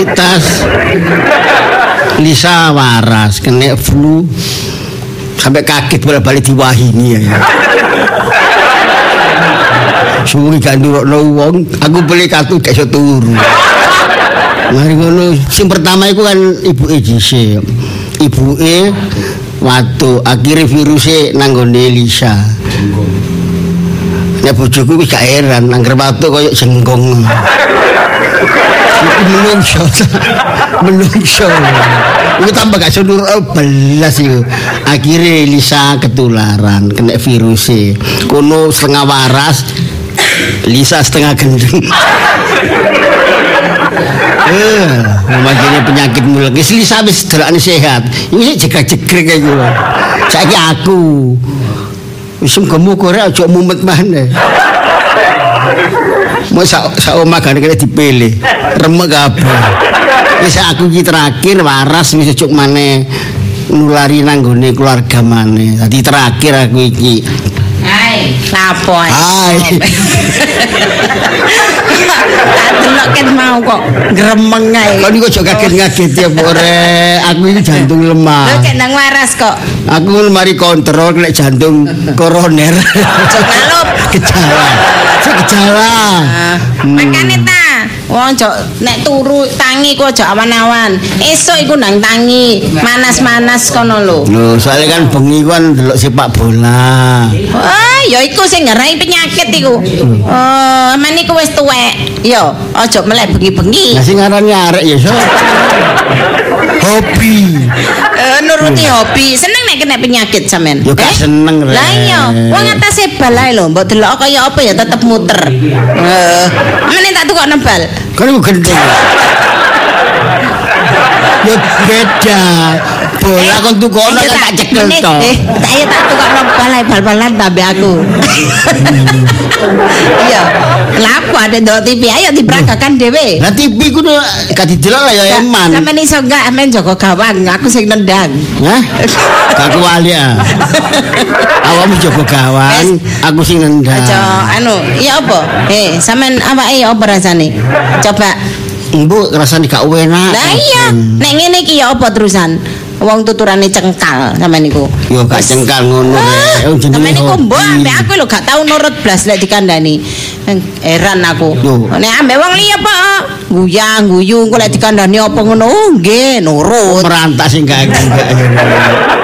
Citas Lisa waras kena flu sampai kaget bolak-balik diwahini ya. Suwi gak nurukno wong, aku beli kartu iso turu. Mari ngono, sing pertama iku kan ibuke Jise. Ibuke watu akhirnya virusnya nanggone Lisa. Nek bojoku wis gak heran, nangger watu koyo jenggong. Iku menungso. menungso. Iku tambah gak iso nurut belas iku. Akhirnya Lisa ketularan, kena virusnya. Kono setengah waras, Lisa setengah gendeng. Eh, makanya penyakit mulut. Wis Lisa wis delokane sehat. Iki sik jegrek-jegrek iku. Saiki aku. Wis muga-muga rek aja mumet maneh. Mau sak sak omah kan kena dipilih. Remek kabeh. Wis aku iki terakhir waras wis cuk maneh nulari nanggone keluarga maneh. Dadi terakhir aku iki. Hai, lapo ae. Hai. Tak ket mau kok gremeng ae. Kok jauh kaget-kaget ya, Bore. Aku ini jantung Lho lemah. cek nang waras kok. Aku mari kontrol kena jantung koroner. Cok ngalup. Gejala. Gejala. Ah, Makane ta, wong jok nek turu tangi ku aja awan-awan. Esuk iku nang tangi, manas-manas kono lho. Loh, soalnya kan bengi kan delok sepak bola. Ah, ya iku sing ngarai penyakit iku. Oh, men iku wis tuwek. Yo, aja melek bengi-bengi. Nah, sing ngarani arek ya, so. Hobi. Eh, nuruti hobi. Seneng nek kena penyakit sampean. Yo gak Eh? seneng, Rek. Lah iya, wong atase bal ae lho, mbok delok kaya apa ya tetep muter. Eh, meneh tak tukokno bal. Kan iku gendeng. Ya beda. Bola kon Iya, kan tak cekel to. Eh, tak iya tak tukokno bal ae bal-balan tambe aku. Iya. Aku ada ndok TV ayo diperagakan dhewe. Lah TV ku tuh gak didelok lah ya eman. Sampeyan iso enggak men jaga gawang, aku sing nendang. Hah? Gak kuali ya. Awakmu jaga gawang, aku sing nendang. Aja anu, iya apa? Eh, sampean awake apa rasane? Coba. Mbok rasane gak enak. Lah iya, nek ngene iki ya apa terusan? Wong tuturane cengkal sampean niku. Yo gak cengkal ngono rek. Oh, jenenge Sampeyan niku mbok ambek aku lho gak tau nurut blas lek dikandani. Heran aku. Nek ambek wong liya apa? Guyang guyu engko lek dikandani apa ngono? Oh, nggih, nurut. merantak sing gak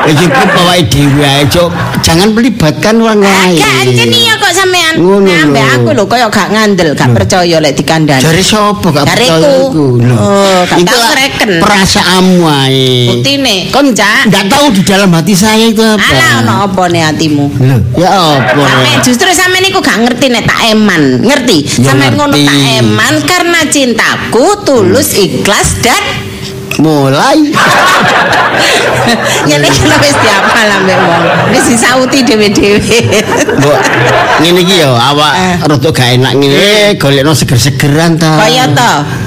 Iki ku pawai dhewe ae, Cuk. Jangan melibatkan orang lain. Gak iya kok sampean. Ambek lho. aku lho koyo gak ngandel, gak percaya lek dikandani. Jare sapa gak percaya iku? Lho. Oh, gak tau ngereken. Perasaanmu ae. Buktine, Kon Cak. nggak tahu di dalam hati saya itu apa. Ala ono apa nih hatimu? Loh, ya apa? Justru sampe niku gak ngerti nek tak eman, ngerti? Ya, Sampe ngono tak eman karena cintaku tulus ikhlas dan Mulai. ya nek kena wis diapal ambek wong. Wis disauti dhewe-dhewe. Mbok ngene iki ya awak Eh. rada gak enak ngene golekno seger-segeran ta. Kaya to, Iku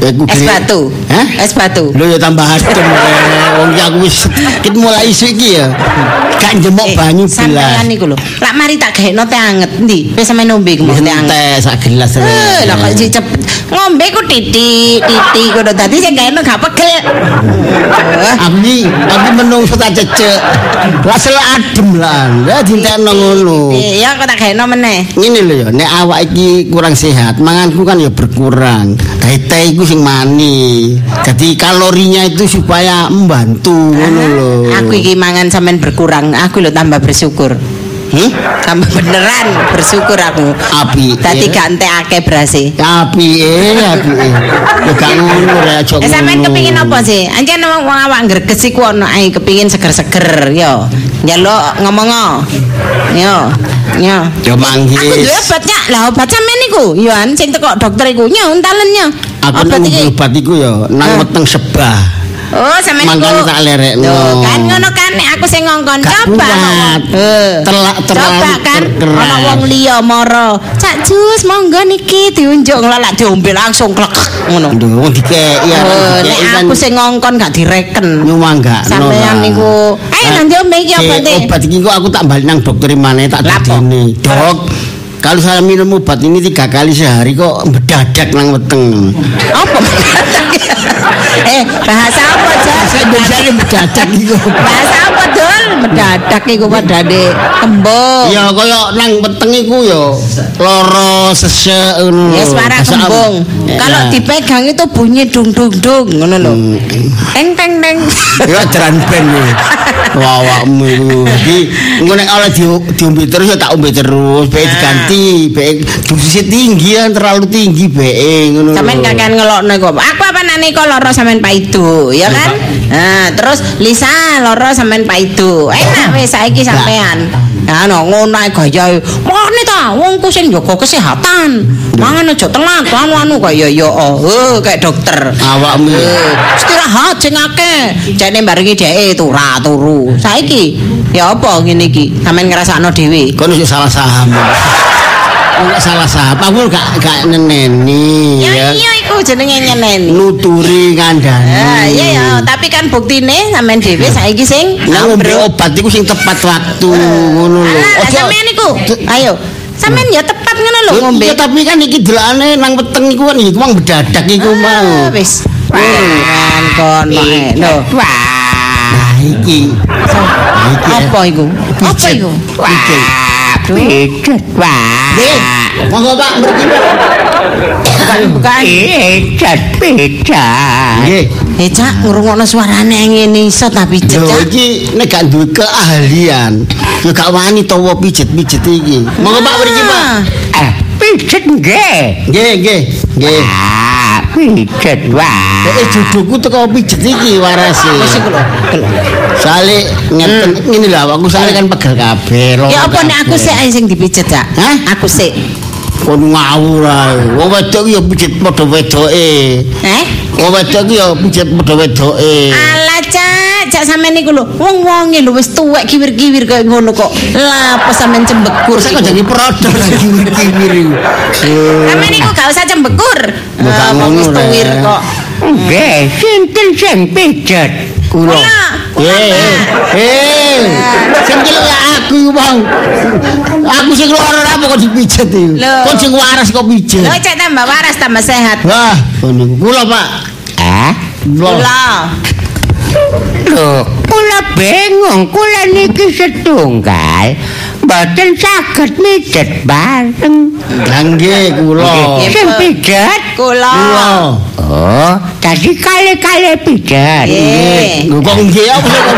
es gini- batu. Hah? Es batu. Lho ya tambah adem. Rek. Wong iki aku wis kit mulai isuk iki ya. Gak njemok Eh, banyu sampean bilas. niku lho. Lak mari tak gaekno teh anget. Ndi? Wis sampe nombe ku teh anget. Teh sak gelas. Eh, lah kok cepet ngombe ku titik titik ngono dadi sing gaekno gak pegel. Eh, Aku iki aku menungso tak cecek. Lah sel adem lah. Lah dintekno ngono. Iya, kok tak gaekno meneh. Ngene lho ya, nek awak iki kurang sehat, manganku kan ya berkurang. Teh teh iku sing mani. Jadi kalorinya itu supaya membantu ngono lho. Aku iki mangan sampean berkurang, aku lho tambah bersyukur. Hmm? Tambah beneran bersyukur aku. Api. Tadi gak entekake berase. Api eh, api eh. Ya gak ngono rek aja Eh sampean ngono. kepingin apa sih? Anjen wong awak greges iku ono ae kepingin seger-seger yo. Njaluk ngomong Yo. Yo. Ya manggis. Aku duwe obatnya. Lah obat niku, yo an sing teko dokter iku nyo untalen nyo. Aku Obat iki. obat iku ya nang weteng sebah. Oh, Mangkane niku. tak lerekno. Loh, kan ngono kan nek aku sing ngongkon coba. Eh. Telak terlalu Coba kan ana wong liya moro. Cak jus monggo niki diunjuk ngelak diombe langsung klek ngono. Aduh, wong dikeki ya. Nek aku sing ngongkon gak direken. nyuwang gak Sampeyan niku, ayo nang diombe iki obate. Obat iki kok aku tak balik nang dokter mana tak Lapo? dadene. Dok, kalau saya minum obat ini tiga kali sehari kok bedadak nang weteng. Apa? eh, bahasa apa? Saya biasanya bedadak iku. Bahasa apa, Dul? Mendadak iku padane kembung. Ya kaya nang weteng iku ya loro sesek ngono. Ya suara kembung. apa? Kalau Ya. dipegang itu bunyi dung dung dung ngono lho. Teng teng teng. Ya jaran ben ya. Awakmu iku. Iki engko nek oleh di, diombe terus ya tak ombe terus, bae Nah. diganti, bae dosisnya tinggi kan terlalu tinggi bae ngono. Sampeyan kakean ngelokno iku. Aku apa nane kok lara sampean paido, ya kan? Nah, terus Lisa lara sampean Enak wis saiki sampean. Ya no ngono ae gayae. Mane ta, wong ku sing jaga kesehatan. Mangan aja telat, anu anu kaya ya oh, kayak dokter. Awakmu. Istirahat sing akeh. Jane barengi dheke turu turu. Saiki ya apa ngene iki? Sampeyan ngrasakno dhewe. Kon wis salah saham. Enggak salah saham. Aku gak gak neneni Ya ya. iya iku jenenge nyeneni. Nuturi ngandani. Ah, iya ya, tapi kan buktine sampean dhewe saiki sing ngombe obat iku sing tepat waktu ngono lho. Ah, Ojo- sampean iku. Ayo. Sampean ya tepat ngono lho ngombe. iya, tapi kan iki delane nang weteng iku kan iku mang bedadak iku Ah, mau. Wis. Kan kono ae. Lho. Nah iki. Apa iku? Apa iku? Pijet. Pijet, Pak. Nggih. Monggo Pak mriki Pak. Bukan, bukan. Pijet, pijet. Nggih. Eh, Cak, ngrungokno suarane ngene iso ta pijet, Lho iki nek gak duwe keahlian, ya gak wani tawa pijet-pijet iki. Monggo Pak mriki Pak. Eh, pijet nggih. Nggih, nggih, nggih. Pijet wae. Eh jodohku teko pijet iki warase. Wis iku lho. iku lho. Sale ngeten ngene lho aku sale kan pegel kabeh. Ya apa nek aku sik sing dipijet, Cak? Hah? Aku sik. kon ngawur ae. Wong wedok ya pijet padha wedoke. Eh? Wong wedok ya pijet padha wedoke. Alah cak, cak sampean niku lho, wong-wonge lho wis tuwek kiwir-kiwir kaya ngono kok. Lah apa sampean cembekur Saya kok jadi produk lagi kiwir iku. Sampean niku gak usah cembekur. Wong wis tuwir kok. Nggih, sinten sing pijet? Kula. Eh, eh. Sing celuk ya aku Bang. Aku sing ora apa kok dipijet iki. Kok sing waras kok pijet. Lho cak tambah waras tambah sehat. Wah, ngono kula, Pak. Eh? Kula. Lho, kula bingung, kula niki setunggal. Mboten saged mijet bareng. Lah nggih kula. Sing pijet? Kula. Oh, tadi kali-kali pijet. Nggih. Kok nggih apa sih?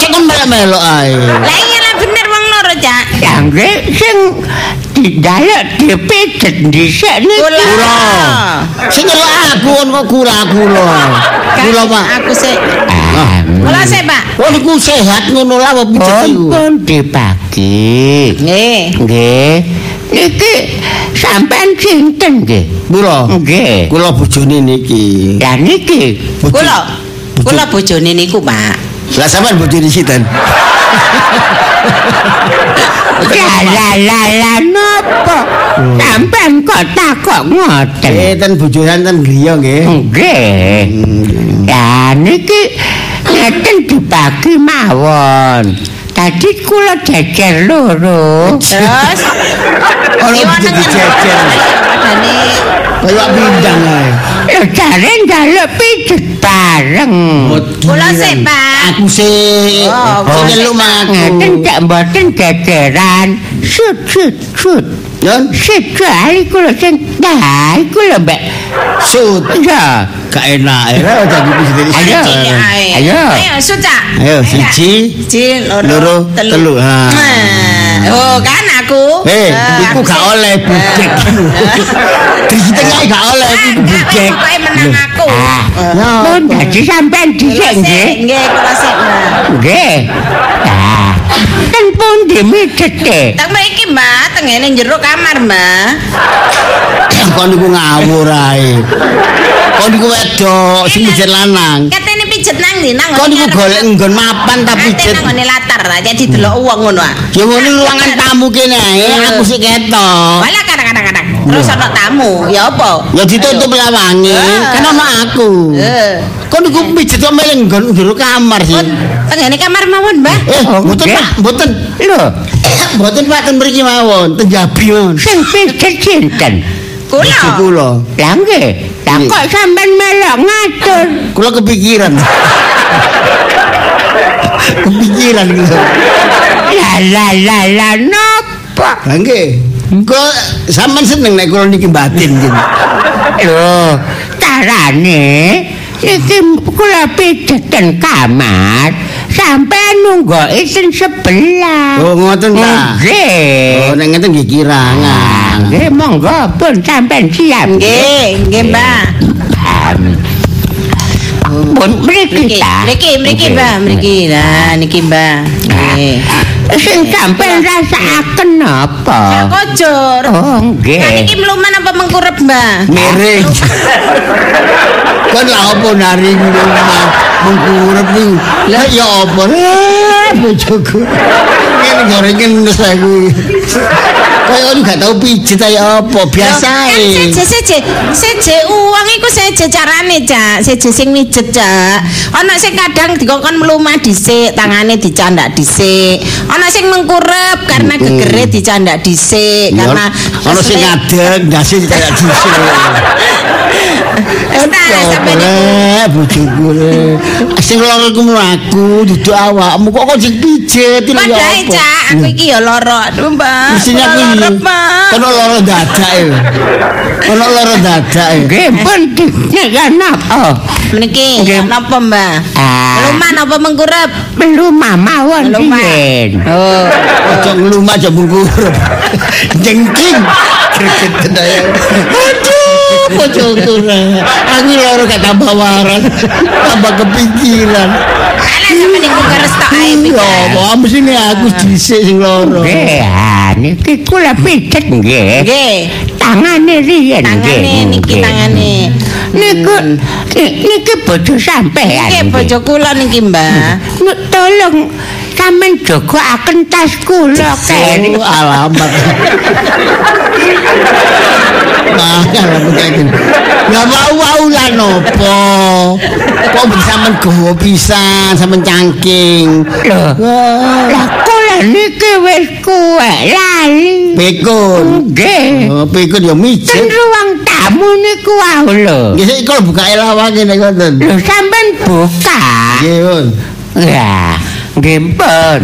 Cek kon melok-melok ae. Lah iya lah bener wong loro cak. Yang nggih sing didalek dipijet dhisik niki. Kula. Sing nyeluk aku kon kok kula kula. Kula, Pak. Aku sik. Ah, Kula sik, Pak. Oh niku sehat ngono lah apa pijet iku. pun dibagi. Nggih. Nggih. Niki sampean sinten nggih? Kula. Nggih. Kula bojone niki. Lah niki Kula. Kula bojone niku, Pak. Lah sampean bojone sinten? lah lah lah lah napa? Sampean kok takok ngoten? Eh ten bojonan ten griya nggih. Nggih. Lah niki ngeten dibagi mawon. Tadi kula jejer loro. Terus Iwana pijet dijejer. Padane Kayak pindang ae. Jare njaluk pijet bareng. Kula sik, Pak. Aku sih. Oh, kula nyeluk sik, mah aku. Ngeten cak mboten jejeran. Sut sut sut. Yon Sekali kula sing dah iku lho Mbak. sut. Ya. Gak enak ya jadi pijet Ayo. Ayo. Ayo, suca. Ayo siji. Siji, loro, Loro, telu. Ha. Oh, kan aku. Eh, Ah, iku aku gak oleh budek. Di tengah gak oleh iku pokoke menang aku. Ah, pun dadi sampean dhisik sik, nggih. nggih, kula sik. Nggih. Ah, ten pun dimicete. Tak mriki, Mbak, tengene jero kamar, Mbak. Kon niku ngawur ae. Kon niku wedok sing pijet lanang. Katene pijet nang ndi nang. Kon niku golek nggon mapan ta pijet. nang ngene latar aja didelok wong ngono ah. Ya ngono ruangan tamu kene ae, aku sik ketok. Wala kadang-kadang. Terus ana tamu, ya apa? Ya ditutup lawange, Ah. kan ono aku. Eh. Kon niku pijet kok meleng nggon jero kamar sih. Tengene kamar mawon, Mbak. Eh, Oh, mboten. Pak, mboten. Lho, Mboten Pak ten mriki mawon, ten Jabi mawon. Sing pijet sinten? Bojo Kula. kula. Lah nggih. Lah kok sampean melok ngatur? Kula kepikiran. kepikiran kula. Lah lah lah lah napa? Lah nggih. Kula sampean seneng nek kula niki batin gitu. Lho, carane iki kula pijet ten kamar. Sampean nunggu isen sebelah. Oh ngoten ta. Nggih. Oh nek ngeten nggih kirangan. Nggih, monggo pun sampean siap. Nggih, nggih, Mbah. Pun mriki Mriki, ta. mriki, mriki, Mbah, mriki. Lah, niki, Mbah. Nggih. Sing sampean rasakaken apa? Kojor. Oh, Nah, nggih. niki mluman apa mengkurep, Mbah? Miring. Kan lah apa naring rumah mengkurep. Lah ya apa? Bojoku. Ini gorengan nus aku. Kayak orang gak tau pijet ayo apa? Biasa Kan ae. seje seje. Seje uang iku seje carane cak. Seje sing mijet cak. Ana sing kadang dikongkon mlumah dhisik tangane dicandak dhisik. Ana sing mengkurep karena gegere dicandak dhisik karena Ono sing ngadeg ndase kayak dhisik. Eh, bojoku. Sing loro ku aku duduk awakmu kok kok sing pijet lho ya Padahal apa? cak aku iki ya lara mbak Mestinya Kula aku lara. Kono loro dadak e. Kono loro dadak e. Nggih, pun nek napa? meniki napa mbak Ah. luman apa mengkurep Belum mawon riyen. oh Aja nglumah aja mungkur. Jengking. Greget ae. Aduh, bojoku. le. Aku loro gak tambah waras. Tambah kepikiran. ana sampe niku kerestok ae Ya apa mesti ini aku dhisik sing loro. Nggih, niki kula pijet nggih. nggih Tangane riyen nggih. tangane niki tangane Niku ni- niki bojo sampean. nggih bojo kula niki mbak Nek tolong sampean jogoaken tas kula kene. Alamat. Aku. Ya mau lah nopo. Kok bisa men gowo pisan sampean cangking. Lah kula niki wis kuwe lali. Pikun. Nggih. Oh, pikun ya Ten mijet. ruang tamu niku wae lho. Nggih sik kalau buka elawake nek ngoten. Lho sampean buka. Nggih, Pun. Ya, nggih pun.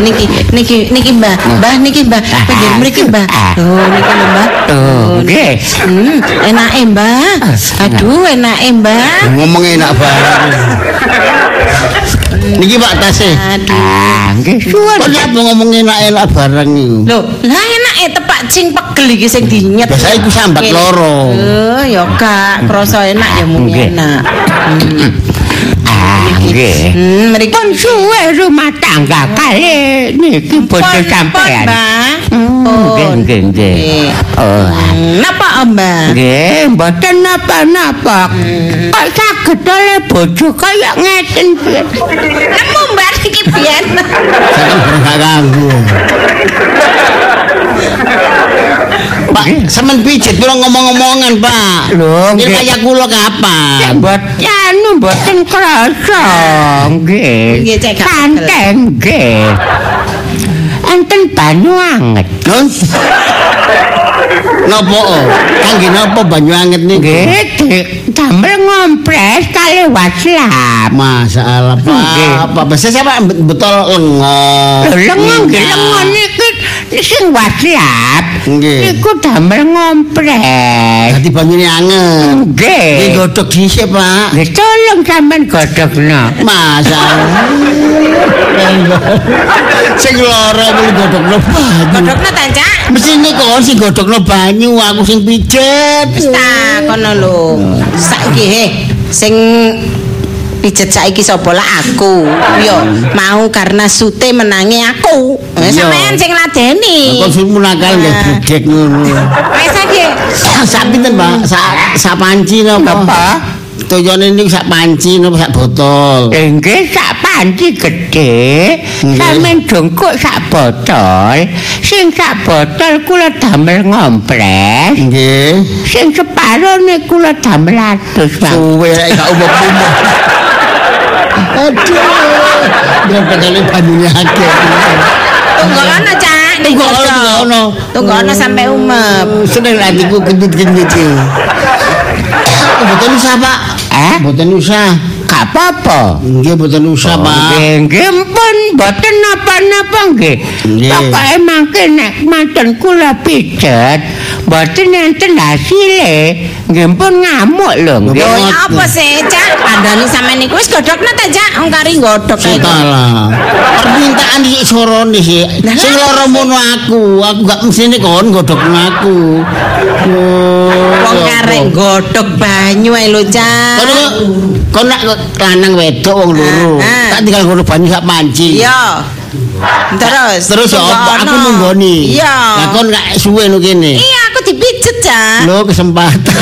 Niki niki niki mbak mbak niki mbak pinggir mriki mbak oh niki lho mbak Oh, nggih. hmm enake mbak aduh enake mbak Ngomong enak banget. Niki Pak Tase. Ah, nggih. Kok nyapa ngomong enak-enak barang iki? lho lah enake tepak cing pegel iki sing dinyet. Biasa iku sambat loro. oh ya kak krasa enak ya mung enak. Ah, nggih. hmm mriki Pun suwe rumah tangga kali niki Pon, sampean. Hmm, nggih, nggih, nggih. Nggih. Oh, Hmm, Napa Mbak? nggih, mboten napa-napa. Kok saged oleh bojo kaya ngeten piye? Nemu Mbak iki biyen. Saya gak ganggu. Pak, semen pijet kula ngomong-ngomongan, Pak. Lho, nggih. kayak kula kapan? Mbot anu mboten krasa nggih. Nggih, cek Santai nggih. Enten banyu anget. Napa? oh? Kangge napa banyu anget niki? Nggih, damel ngompres kali waslap. Masalah Nggih. Pak. Apa bisa siapa betul lengo? Lengo lengo niki sing waslap. Nggih. Niku damel ngompres. Dadi banyune anget. Nggih. Nggih godhog dhisik, Pak. Nggih tolong sampean godhogno. Masalah. Sing lara mung godhogno banyu. Godhogno ta, Cak? Mesti ini kon sing godhogno banyu, aku sing pijet. Wis ta kono lho. Saiki he sing pijet saiki sapa lah aku. Yo, mau karena sute menangi aku. Eh, Iya. Sampeyan sing ladeni. Kon sing munakal nggih budek ngono. Wis saiki. Sak pinten, Pak? Sak sak panci napa? Apa? Toyone niku sak panci napa sak botol? Nggih sak panci gedhe, sampean jongkok sak botol. Sing sak botol kula damel ngompres. Nggih. Sing separo niku kula damel atus. Suwe gak umum-umum. Aduh. Berapa kali banyunya akeh. Tunggu Cak. Tunggu godhong. tunggu sampai umep. Oh, Seneng hatiku gendut-gendut iki. Mboten usah, Pak. Eh? Mboten usah. Gak apa-apa. Nggih mboten usah, Pak. Nggih, pun boten napa-napa nggih. Nggih. Pokoke mangke nek manten kula pijet, boten enten hasile. Nggih pun ngamuk lho. Ya apa sih, Cak? Kandhane sampean niku wis godhokna ta, Cak? Wong kari godhok kae. Salah. Permintaan iki sorone sih. Sing lara mono aku. Aku gak mesine kon godhokno aku. Wong karek godhok banyu ae lho, Cak. Kon nak lanang wedok wong loro. Ah, ah. Tak tinggal ngono banyu sak panci. Iya. Terus Terus apa? Aku nunggoni. Iya. Lah kon gak suwe no kene. Iya, Cak. Lo kesempatan.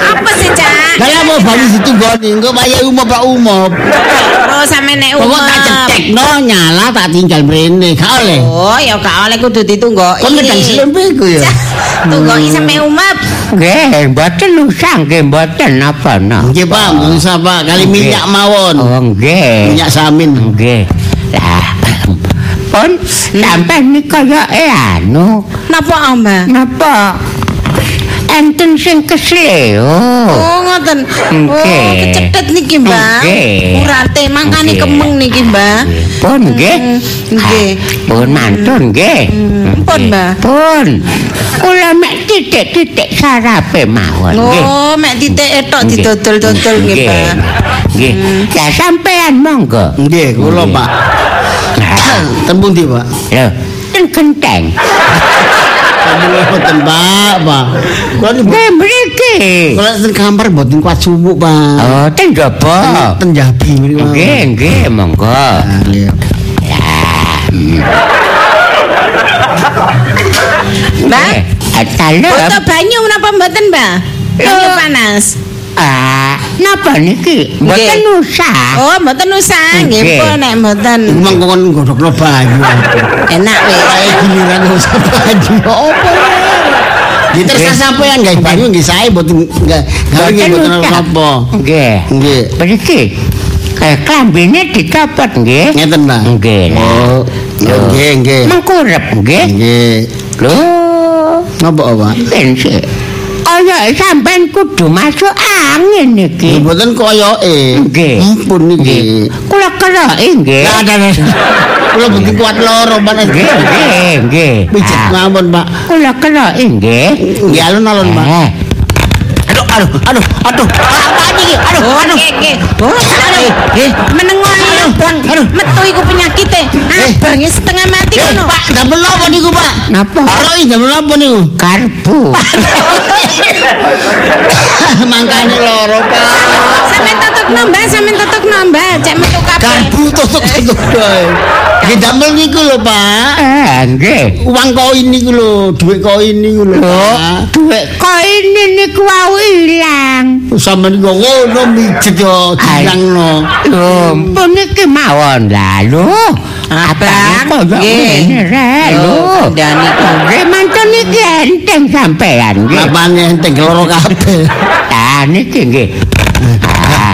Apa sih, Cak? Lah mau banyu ditunggoni, engko bayar umop Pak umop. Oh, sampe nek Pokok tak umep. cetekno nyala tak tinggal mrene, gak oleh. Oh, ya gak oleh kudu ditunggoki. Kon ngedang selempe ku ya. Tunggoki sampe umep. Nggih, boten usah nggih boten napa-napa. Nggih Pak, usah Pak, kali minyak mawon. Oh nggih. Minyak samin. Nggih. Lah. Pun sampean iki kaya anu. Napa, Mbak? Napa? Enten sing kesleo. Oh, ngoten. Oh, Nggih. kecethet niki, Mbak. Nggih. Urate mangkane Nggih. kemeng niki, Mbak. Pun nggih. Nggih. Ah, Pun mantun nggih. Mm, pun, Nggih. Mbak. Pun. Kula mek titik-titik sarape mawon nggih. Oh, mek titik etok Nggih. didodol-dodol nggih, Mbak. Nggih. Ya sampean monggo. Nggih, kula Nggih. Pak. Tembung ndi Pak? Lho, ten genteng. Tembung mboten Pak, Pak. Kula niku Nggih mriki. kula teng kamar mboten kuat sumuk Pak. Oh, ten. Ten Jabi mriku. Nggih, nggih, monggo. Ah, nggih. Mbak, Eh, butuh banyu napa mboten, Mbak? Banyu Loh. panas. Ah, napa niki? Mboten Nggih. usah. Oh, mboten usah, nggih Nggih. pun nek mboten. Iku mang kon godhokno banyu. Enak wis. Kayak giliran usah banyu. Apa? Nggih terserah sampean guys banyu nggih sae mboten gawe nggih mboten apa. Nggih. Nggih. Mriki. Eh, klambine dicopot nggih. Ngeten lah. Nggih lah. Oh, nggih nggih. Mengkurep nggih. Nggih. Lho, Napa Pak? sik. Kaya sampean kudu masuk angin niki. Mboten koyoke. Nggih. Ampun niki. Kula keroke nggih. Lah ada. Kula mboten kuat loro panas. Nggih, nggih, nggih. Pijet Ah, mawon, Pak. Kula keroke nggih. Nggih alon-alon, Pak. Eh, Aduh, aduh, aduh, aduh. Apa iki? Aduh, Oh, aduh. nggih, nggih. Oh, Eh, eh. menengono abang. aduh. Metu iku penyakite. Eh. Abang setengah mati Eh, ngono. Pak, damel napa niku, Pak? Napa? Aroi damel napa niku? Karbu. Mangkane loro, Pak. Sampeyan tutukno, Mbak, sampeyan tutukno, Mbak. Cek metu kabeh. Karbu tutuk-tutuk doe. Nggih damel niku lho, Pak. Eh, nggih. Uang koin niku lho, dhuwit koin niku lho, Pak. duit koin niku wau ilang. Sampeyan kok ngono mijet yo dilangno. Lho, pun iki mawon lah lho. Abang, kok nggih. lho. Kandhani kok. Nggih manten iki enteng sampean nggih. Apane enteng loro kabeh. Ah niki nggih. Ah,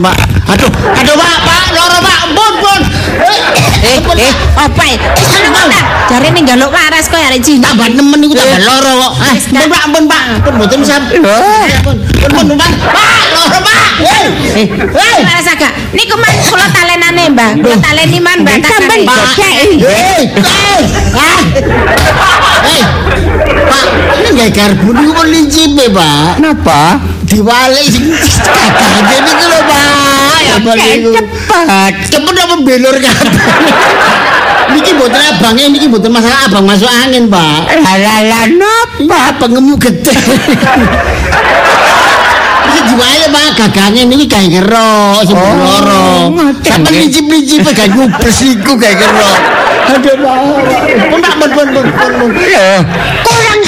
Pak. Aduh, aduh Pak, Pak, loro Pak, pun pun. Eh, eh, apa ya? Wis ngono kok ta? Jarene njaluk waras kok arek Cina. Tambah nemen niku tambah loro kok. Ah, Wis, pun Pak, pun Pak. Pun mboten sam. lho. Pun, pun, pun, Pak. Pak, loro Pak. Hei. Eh, Hei. waras agak. Niku man kula talenane, Mbak. Kula taleni man, Mbak. Nggih, sampean takane. kok cek. Hei, hei. Ah. Hei. Pak, ini gak garbu niku pun lincipe, Pak. Napa? Diwalik sing kakake niku lho, Pak. Ya apa niku? Cepet. Cepet apa belur kabeh. Niki mboten abange niki mboten masalah abang masuk angin, Pak. Lala napa? Apa ngemu gede. Iki diwale Pak gagange niki gawe kero sing Oh, loro. ngoten, Sampe nggih. licip-licip gawe ngubres iku gawe kero. Aduh, Pak. Pun Pak, pun pun pun pun. pun. Lho, kurang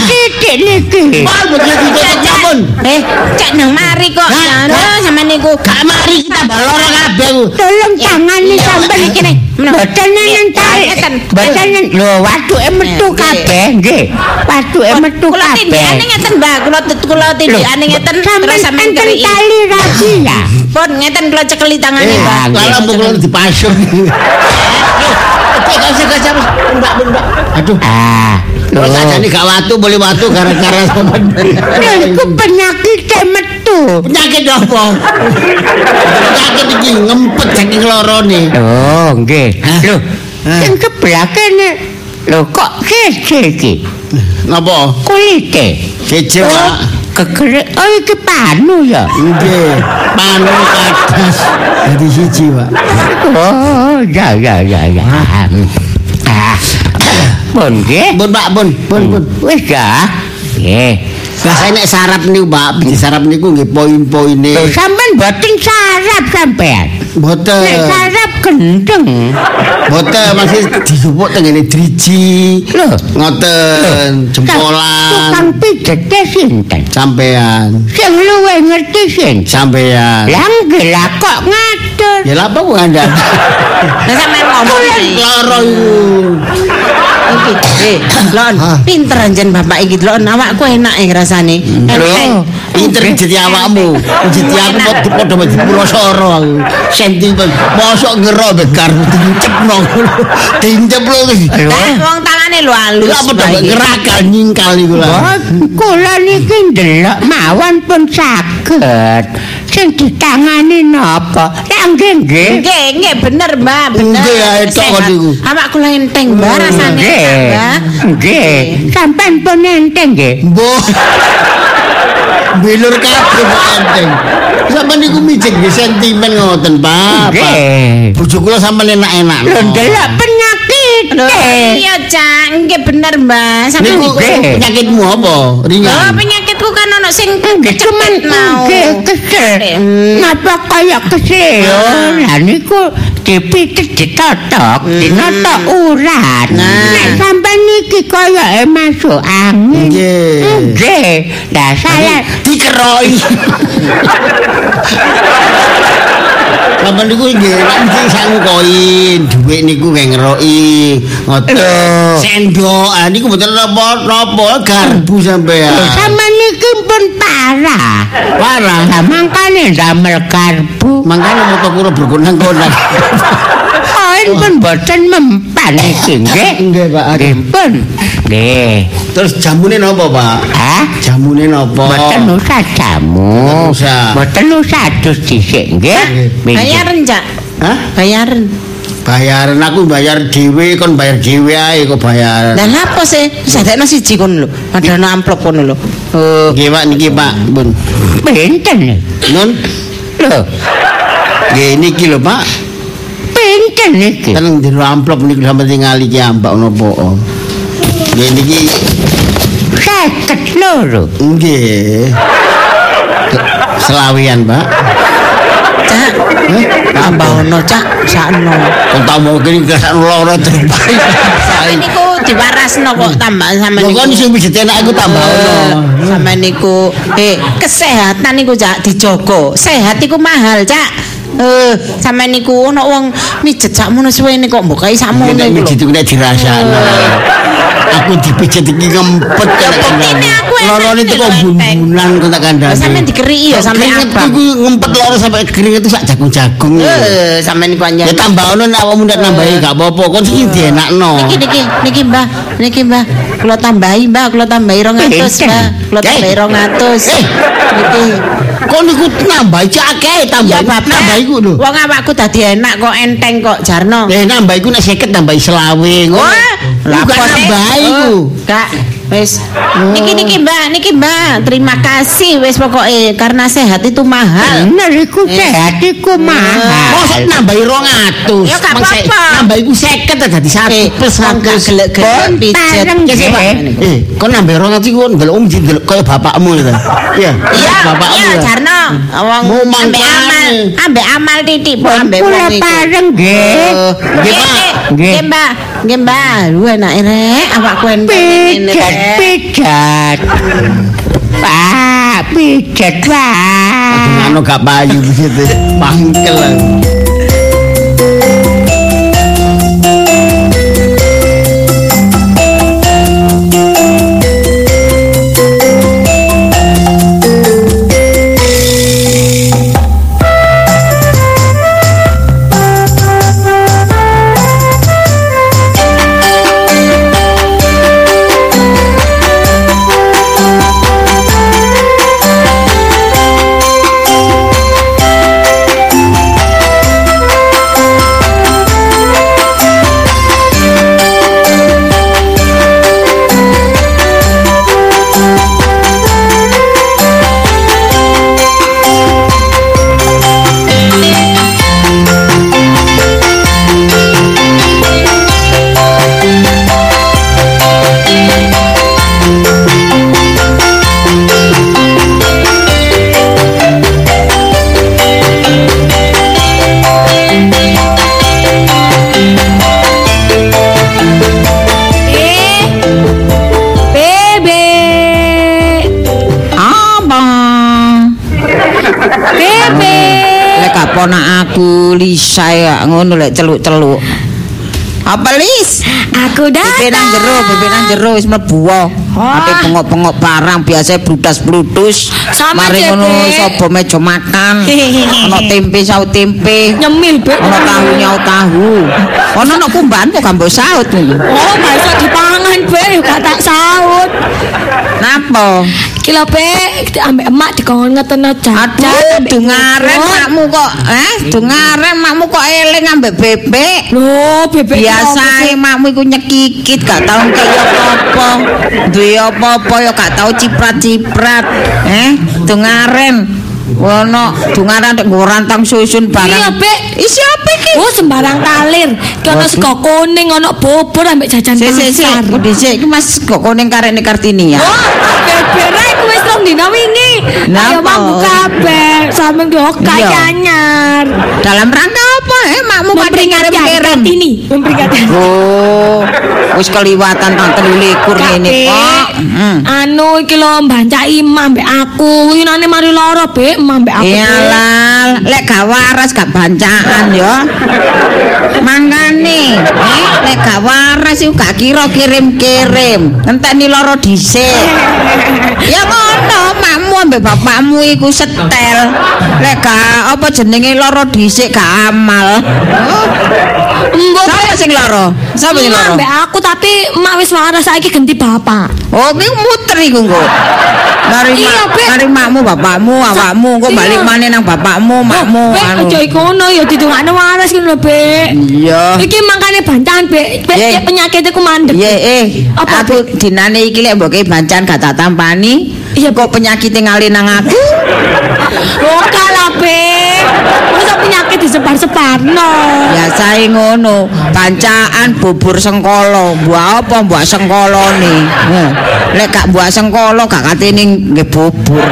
titik niki. Pak, begitu ditutup sampun. Eh, cek nang mari kok. Anu sama niku. Gak mari kita baloro kabeh. ku. Tolong tangani sampean iki nih. Boten nenen tarik. Nenen. Lho, watuke metu kabeh, nggih. Watuke metu Kula kabeh. tindikane ngeten, Mbak. Kula kula tindikane ngeten terus sampean enten keriki. tali rabi ya. Pun ngeten kula cekeli tangane, Eh, Mbak. kalau pukul dipasung. Cek kasih kasih mbak mbak. Aduh. Ah. Nih gak watu boleh watu gara-gara sama. Iku penyakit metu. Penyakit apa? Penyakit iki ngempet saking lorone. Oh, nggih. Lho, sing kebelah kene. Lho kok kece iki? Napa? Kulite. Kece, Pak. Kekere oh iki panu ya. Nggih, panu kadas. Dadi siji, Pak. Oh, ya ya ya ya. Pun nggih. Pun, Pak, pun, pun, pun. Wis ya. Nggih. Lah nek sarap niku, Pak, sarap niku nggih poin-poine. Lho sampean boten sarap sampean. Nek Boten. sarap gendeng. Boten masih dijupuk tengene driji. Lho, Ngoten, jempolan. Tukang pijete sinten? Sampean, Sing luwe ngerti sinten? sampean. Lah nggih lah kok ngatur. Ya lah apa kok Anda? Lah sampean ngomong. Loro iku. Iki, eh, Lon, Hah? pinter anjen bapak iki, Lon. Awakku enak e rasane. Enteng. Pinter jadi awakmu. Jadi aku padha padha mesti purasara aku. Sentimen. Mosok ngero bekar dicepno. Diceplo iki. Ayo. Lah, wong tangane lho halus. Lah padha iki. ngerakal nyingkal iku lah. Oh, kula niki ndelok mawon pun saged. Sing ditangani napa? Lah nggih nggih. Nggih, nggih bener, Mbak, bener. Nggih, ae tok Sehat. kok niku. Awak kula enteng, Mbak, rasane. Nggih. Mbak. Nggih. Sampean pun enteng nggih. Mbok. Bilur kabeh kok enteng. Sampe niku mijik nggih sentimen ngoten, Pak. Nggih. Bojo kula sampean enak-enak. Lho ndelok penyakit. Lho, iya, Cak. Nggih bener, Mbak. Sampeyan Niku penyakitmu apa? Ringan. penyakitku kan ono sing cuman mau. nggih kesel. Hmm. Napa kaya kesel? Ah. Lah niku dipitet ditotok, dinotok urat. Hmm. Nah. Nek sampean niki kaya e masuk angin. Nggih. Nggih. Lah saya dikeroi. Sampeyan niku nggih mesti sangu koin, dhuwit niku kayak ngeroki. Ngoten. Sendok, ah niku mboten napa-napa garbu sampean. sama niki pun parah. Parah. Lah mangkane damel karbu. Mangkane moto kula bergonang-gonang. Koin pun boten mempan iki nggih. Nggih, Pak. Nggih pun. Nggih. Terus jamune napa, Pak? Hah? Jamune napa? Boten usah jamu. Boten usah. Dus dhisik nggih. Bayaran, Cak. Hah? Bayaran. Bayaran aku bayar dhewe kon bayar dhewe ae kok bayaran. Lah lapo sih? Sadekno siji kono lho. Padahal amplop kono lho. Oh. Nggih, Pak niki, Pak. Pun. Nih? Nun, Lho, nggih niki lho, Pak. Niki? Tenang di amplop niku sampe tingali ki ambak napa. Nggih niki Seket loro. nggih. Selawian, Pak. Cak. Tambah ono, Cak. Sakno. Kok tambah kene gak loro terus. Sampe niku diwarasno kok tambah Lho niku. kon sing wis enak iku tambah ono. Sampe niku eh kesehatan niku Cak dijogo. Sehat iku mahal, Cak. Eh, sampe niku ono wong mijet sakmono suwene kok mbok kae sakmono Nek iku iku nek dirasakno. Aku dipijet iki ngempet enak Lorone teko bumbunan kok tak kandhane. Lah, sampean dikeriki ya, sampe Keringet abang. Iku ngempet loro sampe keringet itu sak jagung-jagung. Eh, sampe niku panjang. Ya tambah ono nek awakmu ndak nambahi gak apa-apa, kon sing dienakno. Niki niki niki Mbah, niki Mbah. Kula tambahi Mbah, kula tambahi 200 Pinten? Mbah. Kula Eh. tambahi 200. Eh. Niki. Kon niku nambahi akeh tambah. Ya. Nambahi ku lho. Wong awakku dadi enak kok enteng kok Jarno. Eh nambah iku nek 50 tambahi selawe ngono. Apa kok nambahi Oh, iku. Kak, wis. Niki niki Mbak, niki Mbak. Terima kasih wis pokoke karena sehat itu mahal. Bener iku Eh. sehat iku mahal. Mosok nambahi 200. Ya, gak Mang se- apa-apa. Nambah iku 50 dadi 1 Eh, plus wong gak 100. gelek-gelek Bon, pijet. bareng, Ya nggih. Eh, kon nambah 200 iku ndelok om ndelok kaya bapakmu gitu. Iya, Iya, bapakmu. iya ya. Jarno. Wong Mau ambek amal, ambek amal titik po ambek Kula wong iku. pareng nggih. Nggih, Pak. Nggih. Nggih, Mbak. Nggih, Mbak. Lu enake rek awakku enteng ngene Pijet, pijet. Pak, pijet, Pak. Anu gak payu gitu. Pangkel. Ngono lek celuk-celuk. Apa lis? Aku Bebek nang jero, bebek nang jero wis mlebu. Ate bengok-bengok barang biasa brudas-bludus. Sama, Mari ngono sapa meja makan. Ono tempe saut tempe. Nyemil, Bek. Ono tahu nyaut tahu. Ono nek kumbahan kok gambo saut ngono. Oh, gak iso dipangan. Yo gak tak saut. Napa? Kilo Bek, ambek emak jajan. Aduh, ambek dungaren bubur. makmu kok, eh? Dungaren makmu kok eling ambek bebek. Loh, bebek Biasa makmu iku nyekikit gak tau kaya apa-apa. Duwe apa-apa ya gak tau ciprat-ciprat. Eh, dungaren. Wono dungaren nek nggo rantang susun barang. Iya, Bek. Isi apa? Oh, sembarang kalir. Ki ono sego kuning, ono bubur ambek jajan Sik sik sik, pasar. kok dhisik iki Mas kok kuning karene Kartini ya. Oh, bebek rek wis rong dina wingi. Ayo Napa? mampu kabeh, sampe ndok Iya. anyar. Dalam rangka? Eh, makmu Memperingati hari kirim-kirim. Kartini, memperingati. Oh, wis keliwatan tanggal 23 ngene kok. Hmm. Anu iki lho mbancak imam mbek aku. Winane mari lara, Bek, imam mbek aku. Iyalah, lek gak waras gak bancaan ya. Mangkane, eh lek gak waras iku gak kira kirim-kirim. Enteni loro dhisik. Ya ngono, makmu ambek bapakmu iku setel. Lek gak apa jenenge loro dhisik gak amal. Oh, Mbok Sapa sing loro? Sapa sing Emak loro? mbek aku tapi emak wis waras saiki ganti bapak. Oh, ki muter iku engko. Mari Iya, mak, mari makmu, bapakmu, awakmu, engko Iya. balik maneh nang bapakmu, makmu. Bek anu. aja ikono ya didongakno waras ngono, Bek. Iya. Iki mangkane bantahan, Bek. Bek Ye. penyakit iku mandek. Iya, eh, Apa, dinane iki lek mbok bancan gak tak tampani. Iya, kok penyakit ngalih nang aku. Oh, kalah, Bek. Masa penyakit disebar-sebarno. Biasae ngono, bancaan bubur sengkolo, mbok apa mbok sengkolone. Heh. Lek gak mbok sengkolo gak katene nggih bubur.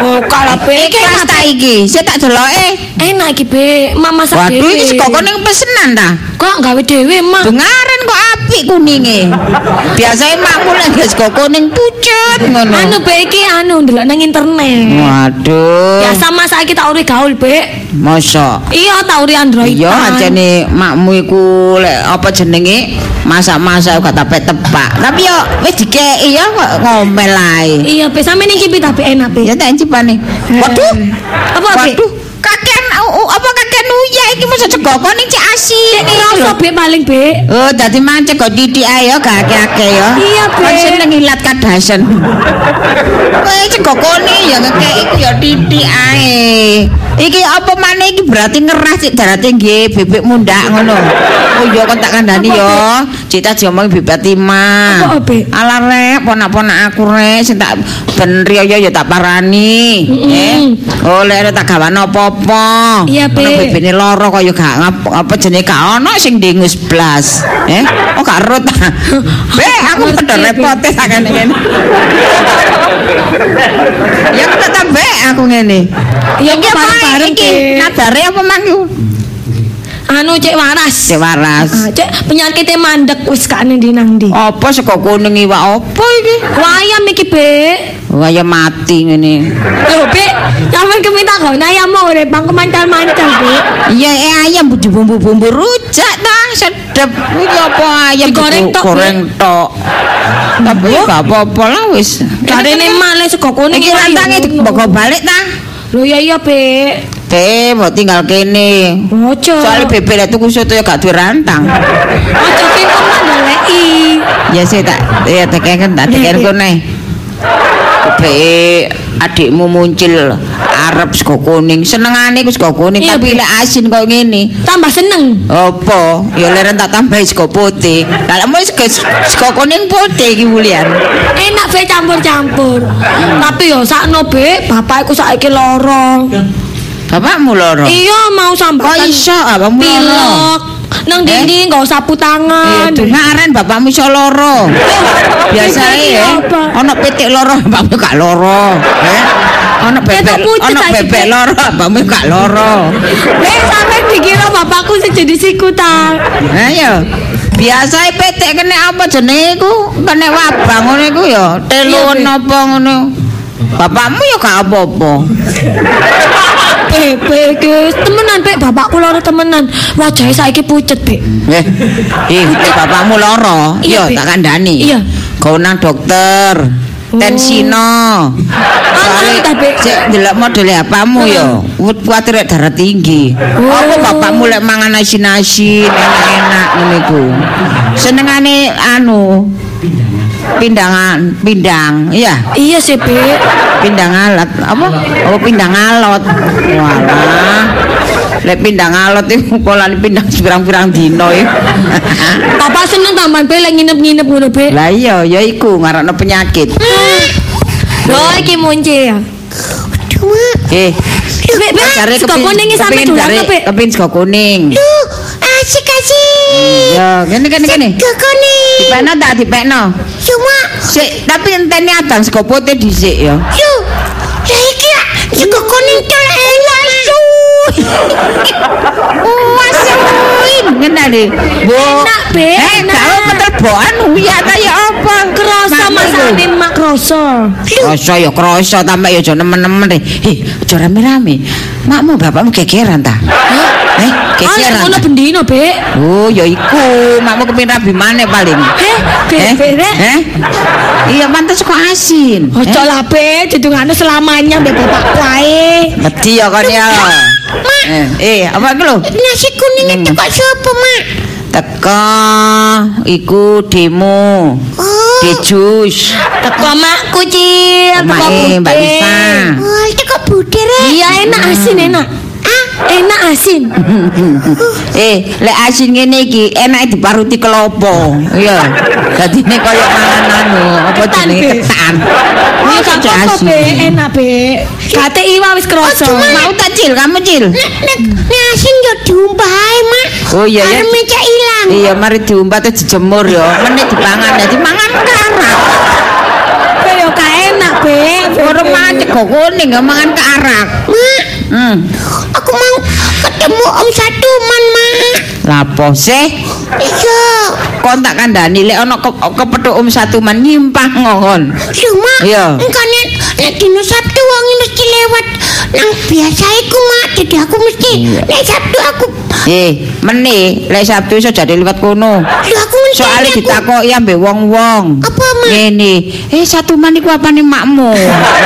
Oh, kalah, Bek. Iki kelas ta iki, sik tak deloke. Enak iki, Bek. Mak masak Waduh, dhewe. iki sekoko ning pesenan ta. Kok gawe dhewe, Mak? Dungaren kok apik kuninge. Biasane makmu lek nggih sego kuning pucet ngono. Anu, Bek iki anu ndelok nang internet. Waduh. Ya sama saiki tak uri gaul, Bek. Masa Iya, tak uri Android. Iya ajene makmu iku lek apa jenenge masak-masak gak tapet tepak. Tapi yo wis dikeki ya kok ngomel ae. Iya, Bek. Sampe niki pi tapi enak, Bek. Ya tak cipane. Waduh. Apa, Bek? Waduh. Kakek uh, uh, apa kakek nuya iki masa cegoko ning cek asik iki Rasa, Bek, paling, Bek. Oh, dadi mancek kok titik ae ya gak akeh-akeh ya. Iya, Bek. Kan seneng ilat kadasen. Kowe cegokone ya ngekek iku ya titik ae. Iki apa maneh iki berarti ngerah cik darate nggih bebek mundak ngono. Oh iya kon tak kandhani ya. Cita diomong bebek Tima. Apa, Bek? Ala rek ponak-ponak aku rek sing tak ben riyo ya tak parani. Eh. Oh lek tak gawano apa-apa. Iya, Bek. Bebene loro kaya gak apa jenenge gak ono sing dengus blas. Eh, oh gak rut. Be, aku Ngerti, padha repote sak ngene. Ya aku tetep be aku ngene. Ya, kok bareng-bareng, iki? Bek. Nadare apa mang? Anu cek waras. Cek waras. Ah, cek penyakitnya mandek wis gak nang ndi nang ndi. Apa sego kuning iwak apa iki? Wayam iki, Bek. Kaya mati ngene. Lho, Bek, sampean keminta kok ayam mau urip bang kemancal-mancal, Bek. Iya, eh, ayam bumbu-bumbu rujak ta, sedep. Iki apa ayam Digoreng digo- tok, goreng tok. Tapi gak apa-apa lah wis. Karene male sego kuning. Iki rantange dibawa balik ta. Lho iya iya, Bek. Be, mau tinggal kene. Ojo. Soalnya bebek lek tuku soto ya gak duwe rantang. Ojo ki kok mandaleki. Ya saya tak ya tekeken tak tekeken kene. Be adikmu muncul arep sego kuning. Senengane ku sego kuning Iya, tapi Be. lek asin kok ngene. Tambah seneng. Apa? Ya leren tak tambahi sego putih. Lah mau sego sego kuning putih iki Wulian. Enak Bek campur-campur. Tapi yo sakno, Bek, bapakku saiki lara. Bapakmu loro. Iya mau Kok sambatan. iso abangmu loro? Pilek. Nang dindi enggak sapu Iya, tangan. dungaren bapakmu iso loro. Biasa Iki ya. Ono pitik loro, bapakmu gak loro. Eh? Ono bebek, saiki, bebek Bek. loro, bapakmu gak loro. Eh, sampe dikira bapakku sing jadi sikutan. Ayo. Biasa pitik kena apa jenenge iku? Kena wabah ngono iku ya. Telu napa ngono. Bapakmu ya gak apa-apa. Iki temenan Bek, bapakku lara temenan. Wajahe saiki pucet, Bek. Eh, ih, nek bapakmu loro, Iya, tak kandhani. Iya. Kau nang dokter. Tensino. Anak ta, Bek? Sik ndelok modele apamu yo. Kuwatir rek darah tinggi. Apa bapakmu lek mangan asin-asin enak-enak ngene iku. Senengane anu pindangan pindang iya Iya sih, Bek. pindang alat apa apa pindang alot walah lek pindang alot itu polane pindang pirang-pirang dino ya Papa seneng tambahan Bek lek nginep-nginep ngono, Bek. lah iya ya iku ngarakno penyakit Lho iki munci ya. eh Bek, Bek, jare sego kuning dolan jare- Bek. kepingin sego kuning Duh, asik asik. ya ngene kene kene Sego kuning. dipekno tak dipekno Cuma sik tapi entene adang sego putih dhisik ya Yo, lah iki lah sego kuning su. Wasuin ngene lho. Bu. Enak, Eh, kau keterboan uya ta ya apa? Kroso masane mak kroso. Kroso ya kroso tambah ya aja nemen-nemen. Heh, aja rame-rame. Makmu bapakmu gegeran ta? Eh, Ah, gegeran. ngono ta? bendino, Bek. Oh, ya iku. Makmu kepin rabi maneh paling. Eh, Eh? Bek, Bek. Eh? Iya, pantes kok asin. Ojo lah, Bek, dudungane selamanya mbek bapak wae. Wedi ya kon ya. Eh, eh, apa iku lho? Nasi kuning itu kok sapa, Mak? Teka iku demo. Oh, Di jus. teko makku, Cil. Teko Mbak. Lisa. Oh, teko bude, Rek. Iya, enak asin, enak. Enak asin. Eh, lek asin ngene iki enak diparuti kelopo. Iya. Dadine kaya mangan anu, apa jenenge Be. ketan. Iya, gak apa-apa, asin. Enak, Bek. Kate iwa wis kroso. Mau tak cil, kamu cil. Nek nek asin yo diumpahe, Mak. Oh iya ya. Arep ilang. Iya, mari diumpat terus dijemur ya. Meneh dipangan, dadi mangan karak. Bek yo gak enak, Bek. Ora mangan cego kuning, gak mangan karak. Mak, Hmm. aku mau ketemu Om Satuman, Mak. Lapo sih? Iya. Kon tak kandhani lek ana ke, kepethuk um satu man nyimpang ngon. Cuma Iya. engko nek nek dino Sabtu wong mesti lewat nang biasa iku mak jadi aku mesti Iya. nek Sabtu aku Eh, meneh lek Sabtu iso jadi liwat kono. lho aku aku- ditakoki ambek wong-wong. Apa, Mak? Ngene, eh satu man iku apane makmu?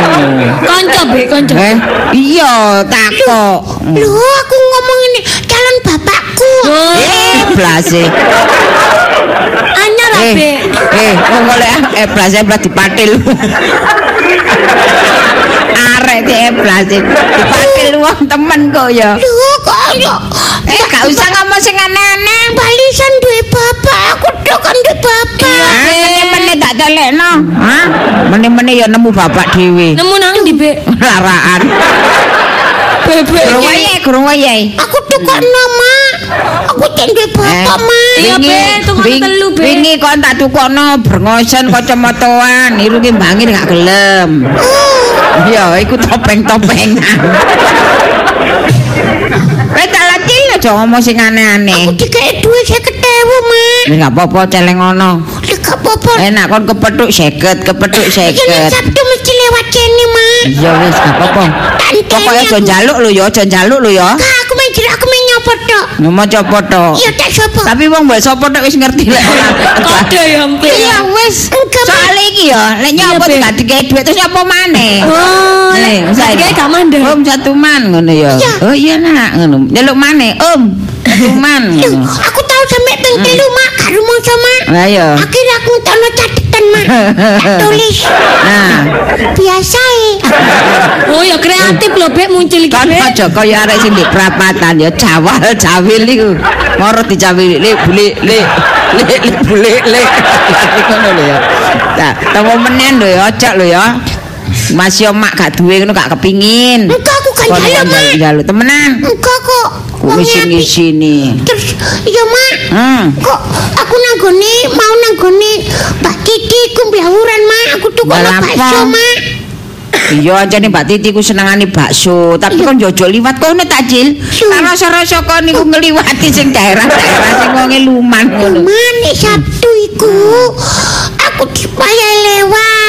kanca be kanca eh, iya takok. lho aku ngomong ini calon bapakku Eh, blase. anyar Eh, be eh, wong golek eh blase blas dipatil. Arek di eh blase dipatil wong temen kok ya. lho kok yo Eh, gak usah ngomong sing aneh-aneh. balisan duwe bapak aku tok kan duwe bapak Meneh-meneh tak telekno. Hah? Meneh-meneh ya nemu bapak dhewe. nemu nang ndi be Laraan. Bebe Gurung wayahe, aku tukok nama aku duwe bapak mak iya be wing- telu be Wingi kon tak tukokno brengosen kacamataan, iru ki mbangir gak gelem. Iya, iku topeng-topengan. Kowe tak latih aja ngomong sing aneh-aneh. dikek duwe saya ketewu mak Wis gak apa-apa celeng ngono. Gak apa-apa Enak kon kepethuk 50, kepethuk Iki nek 50. Sabtu mesti lewat kene mak Iya wis gak apa-apa. Pokoke aja njaluk lho ya, aja njaluk lho ya. Kak aku main jerak aku main nyopot tok Ngomong copo tok. Iya tak sopo Tapi wong mbok sapa tok wis ngerti lek ora. Kode ya Mbak. Iya wis. Soale iki ya, lek Be. gak dikei dhuwit terus nyopo maneh. Oh, lek saiki gak mandek. Om satu man ngono ya. Oh iya nak ngono. Nyeluk maneh, Om. Satu man Lho, ngono. aku sampe ping telu mak karo mongso mak Lah ya. Akhirnya aku ngetokno catetan mak Tak tulis Nah, Biasa Oh ya kreatif loh Bek muncul iki kan aja kaya arek sing di perapatan ya jawal jawil iku. Moro dicawili le bule le le le bule le. Ngono lho ya. Nah, temu menen lho ya, ojo lho ya. Mas yo mak gak duwe ngono gak kepingin. Enggak aku kan jalan mak njaluk temenan. Enggak kok Kok ngisi-ngisini. Terus iya mak Hmm. Kok aku nanggone mau nanggone Mbak Titi ku blawuran mak Aku kok Lah, bakso mak Iya ancane Mbak Titi ku senengane bakso, tapi kon jojo liwat kono takjil. Su. Kan rasa-rasa kon niku ngliwati sing daerah-daerah sing wonge luman ngono. Mana Sabtu iku Aku dipayah lewat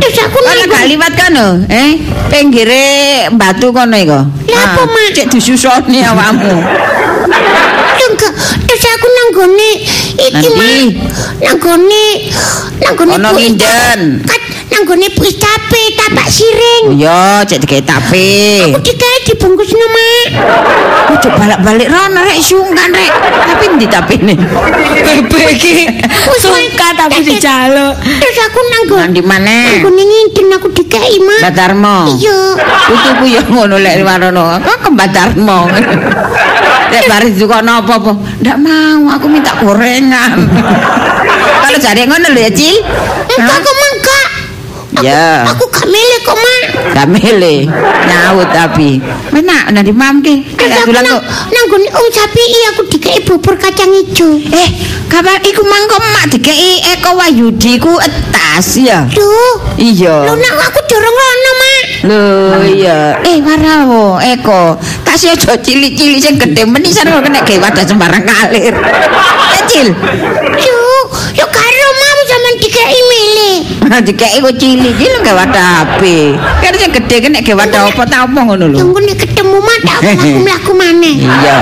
Terus aku Kono nang gak liwat kono, eh? Pinggire batu kono iku. Lah, apa, Ah, Mak? Cek disusoni awakmu. enggak. Terus aku nang gone iki mah. Nang gone nang gone Ono nginden. Kat nang gone Bu tape tapak siring. Yo, cek digawe tape. Aku dikae dibungkusno, Mak. Ojo balik-balik rono rek sungkan rek. Tapi ndi tapene? Bebek iki suka tapi dijaluk. Terus aku nang gone Nang di mana? gone nginden aku dikae, Mak. Batarmo. Iya. Putuku ya ngono lek warono. Kok kembatarmo. Lek bari dikono apa-apa, ndak mau aku minta gorengan. Kalau jare ngono lho ya, Cil. Enggak kok enggak. Ya. Aku gak milih kok, Mak. Gak milih nyaut tapi menak nanti mam ki nang, kok nang gone Om Sapi aku dikae bubur kacang ijo. eh kapan iku mangko mak dikei Eko Wayudi ku etas ya Duh. iya Lho nak aku dorong rono, Mak. lho iya eh warawo Eko tas aja cilik-cilik sing gedhe menisan kok kena gawe wadah sembarang kalir kecil Duh, yo mau dikae milih. dikei ku cilik-cilik gawe wadah HP kan sing gedhe kena gawe wadah apa ta apa ngono lho Tunggu nek ketemu mata aku mlaku maneh. iya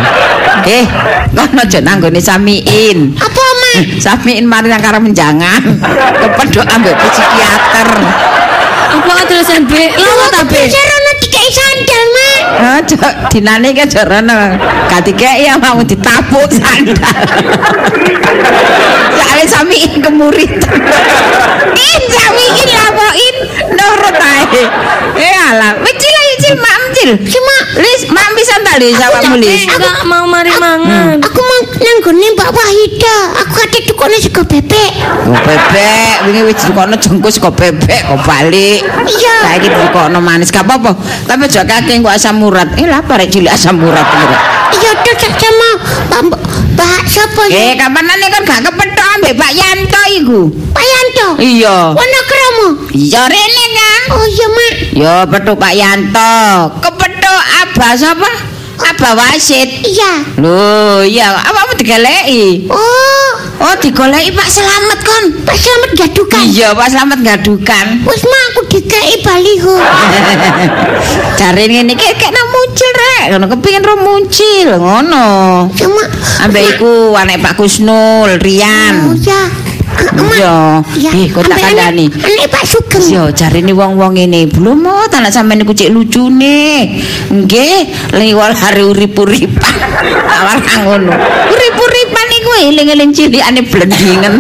eh kono aja nanggone samiin Apa, Mak? Samiin mari nang karo menjangan. Kepedhok ambek psikiater. Apa terusan Be? Lawa ta Be? Serono dikae sandal, Mak. Aja dinane ke. Gatike ya mau ditapuk sandal. Soale samiin kemurit. In samiin lapoin nurut ae. Eh alah, wis cil ayo cil mak cil. Si Mak, Lis, mak bisa ta Lis awakmu Lis. Enggak mau mari mangan. aku mau nang gone Mbak Wahida. Aku kate tukone sego bebek. Kok bebek, wingi wis dikono jengkus kok bebek kok balik. Iya. Saiki dikono manis gak apa-apa. Tapi aja kakek kok asam urat. Eh lah barek cilik asam urat. urat. Iya, tuh tak sama Mbak sapa Eh ya? kapanane kan gak kepethuk ambek Pak Yanto iku. Pak Yanto. Iya. Wono kromo. Iya rene kan. Oh iya, Mak. Yo petuk Pak Yanto. Kepethuk Abah sapa? Abah Wasit. Iya. Lho, iya, awakmu digeleki. Oh, Oh, digoleki Pak Slamet kon. Pak Slamet gadukan. Iya, Pak Slamet gadukan. Wis Mak aku dikae baliho. Jare ngene iki kek nang muncul rek, ngono kepengin ro muncul ngono. Sama Ambek iku anek Pak Kusnul, Oh Rian. ya. Iya. Eh, kok tak kandhani. Anek Pak Sugeng. Yo jarene wong-wong ngene, belum mau tak nak sampean niku cek lucune. Nggih, liwal hari urip-uripan. Awal ngono. Urip-uripan eling-eling cilikane blendingen.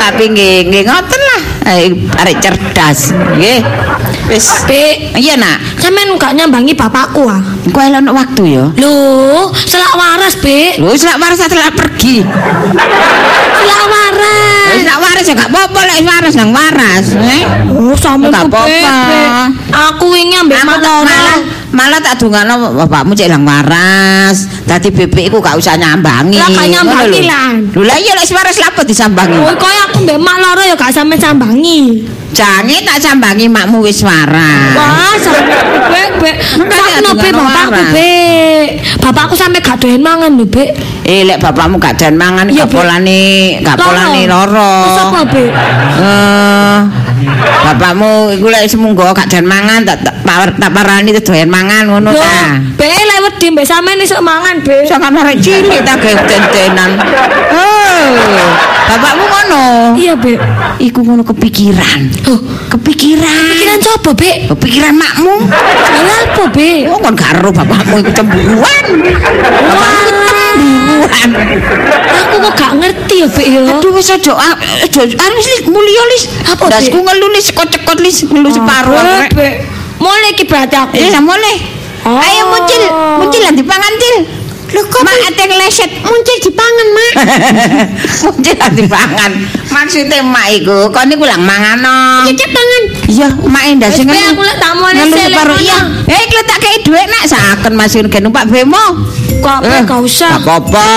Tapi nggih, nggih ngoten lah. Eh, arek cerdas. Nggih. Wis. Be, Iya, Nak. sampean gak nyambangi bapakku ah. Kok elok waktu ya? Loh, selak waras, Be. Lho, wis lak waras telah pergi. Selak waras. Wis lak waras ya gak apa-apa lek waras nang waras, eh. Oh, sampean Gak apa-apa. Aku wingi ambek malah malah tak dungano bapakmu cek lang waras. Dadi bebek iku gak usah nyambangi. Lah, gak nyambangi, Ngono lho. Lah iya lek waras lapo disambangi. Oh, koyo aku mbek mak loro ya gak sampe sambangi. Jange tak sambangi makmu wis waras. Wah, sampe Be, Be. Makanya Sakno Be atungan bapakku, waras. Be. Bapakku sampe gak doyan mangan lho, Be. Eh lek bapakmu gak dan mangan gak polane gak polane loro. Terus apa, Be? Eh bapakmu iku lek semunggo gak dan mangan tak tak par- tak parani doyan mangan ngono ta. Be lek wedi mbek sampean iso mangan, Be. Sangat arek cilik tak gawe ten-tenan. Oh, bapakmu ngono. Iya, Be. Iku ngono kepikiran. Oh, Kepikiran. pikiran coba, Be? Kepikiran makmu. Lah apa, Be? Oh, kon gak ero bapakmu iku cemburuan. Bapakmu cemburuan. Aku kok gak ngerti ya, Be ya. Aduh wis aja ah, anu wis Lis, mulya lis. Apa, Dik? Dasku ngelu lis kocekot lis ngelu separuh. Be, aku, Rek. Be. Mulai iki berarti aku. Eh, boleh. Oh. Ayo muncul, muncul lah dipangan til. Lho kok Mak ate ngleset. muncul dipangan, Mak? muncul lah dipangan. Maksudnya mak iku kon niku lang mangano. Ya pangan. Iya, mak endah sing ngelu- aku lek tak separuh lek iya. ngono. Eh, kletak kei dhuwit nak saken Mas Yun gen numpak bemo. Kok Be Eh, gak usah. Gak apa-apa.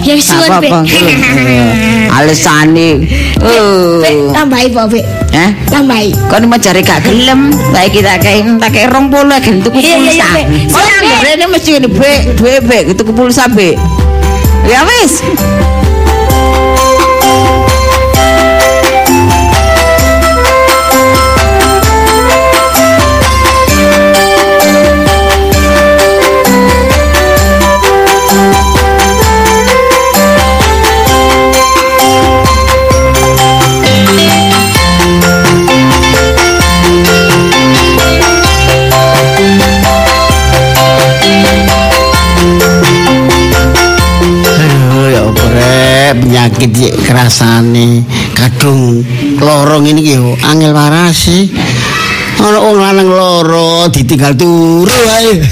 Ya wis, suwun, apa-apa. Eh, Alesane. Be, Oh. tambahi, Pak, Be. Eh? Tambahi. Kon mau cari gak gelem, baik kita tak kayak rong puluh gelem tuku pulsa. Oh, ini mesti ini be, dua be, gitu ke pulsa be. Ya wis. Rasane kadung lorong ini ki yo angel waras sih. Ana wong lanang loro ditinggal turu ae.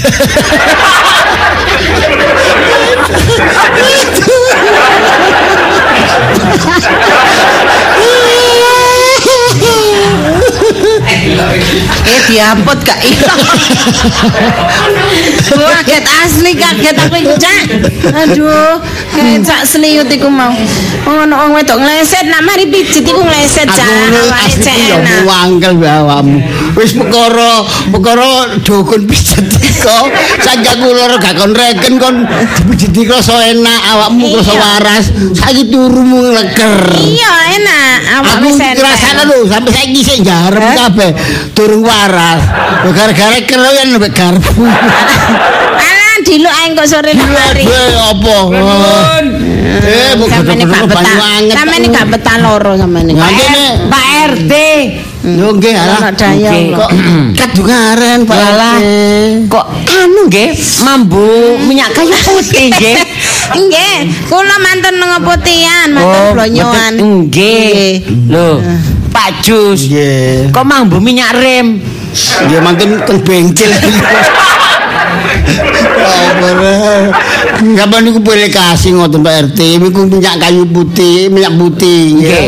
Eh diamput gak iya. Kaget asli kaget aku iku, Cak. Aduh, kayak cak seliut iku mau. Ono wong wedok ngleset nak mari pijit iku ngleset, Cak. Awake cek yo enak. wangkel be awakmu. Wis perkara perkara dukun pijet iko. Saiki aku loro gak kon reken kon dipijet iko so enak awakmu krasa waras. Saiki turumu leker. Iya, enak. Awak Aku ngrasakno lho sampai saiki sik jarem kabeh durung waras. Gara-gara keroyan mbek garpu. Diluk ae kok sore mari. Be apa? Eh, mau Sampeyan gak godhog-godhog betah. banyu anget. Sampeyan gak betah loro sampeyan. Pak RT. Yo nggih alah. Anak daya Nggih. kok. Kok kadungaren Pak. RT. Kok anu nggih mambu minyak kayu putih nggih. Nggih, kula manten ngeputihan, manten Oh, blonyoan. Nggih. Lho, Pak Jus. Nggih. Kok mambu minyak rem? Nggih mantun teng bengkel. Kapan niku boleh kasih ngoten Pak RT, niku minyak kayu putih, minyak putih nggih.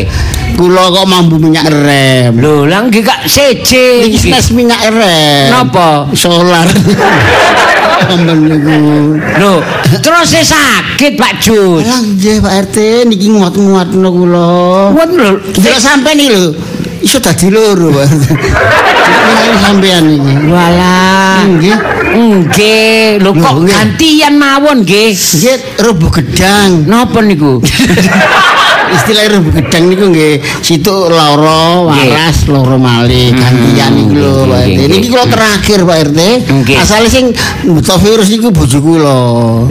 Kula kok mambu minyak rem. Lho, lah nggih Kak seje. Iki tes minyak rem. Napa? Solar. Aman niku. Lho, terus saya sakit Pak Jus. Lah nggih Pak RT niki nguat-nguatno kula. Won lho, Delok sampean iki lho. Iso dadi loro Pak Ini sampean iki. Walah. Nggih. Nggih, lho kok gantian mawon nggih. Nggih rubuh gedang. Napa niku? Istilah rubuh gedang niku nggih situ loro waras loro malih gantian niku lho Pak RT. Niki kula terakhir Pak RT. Asale sing buta virus niku bojo kula.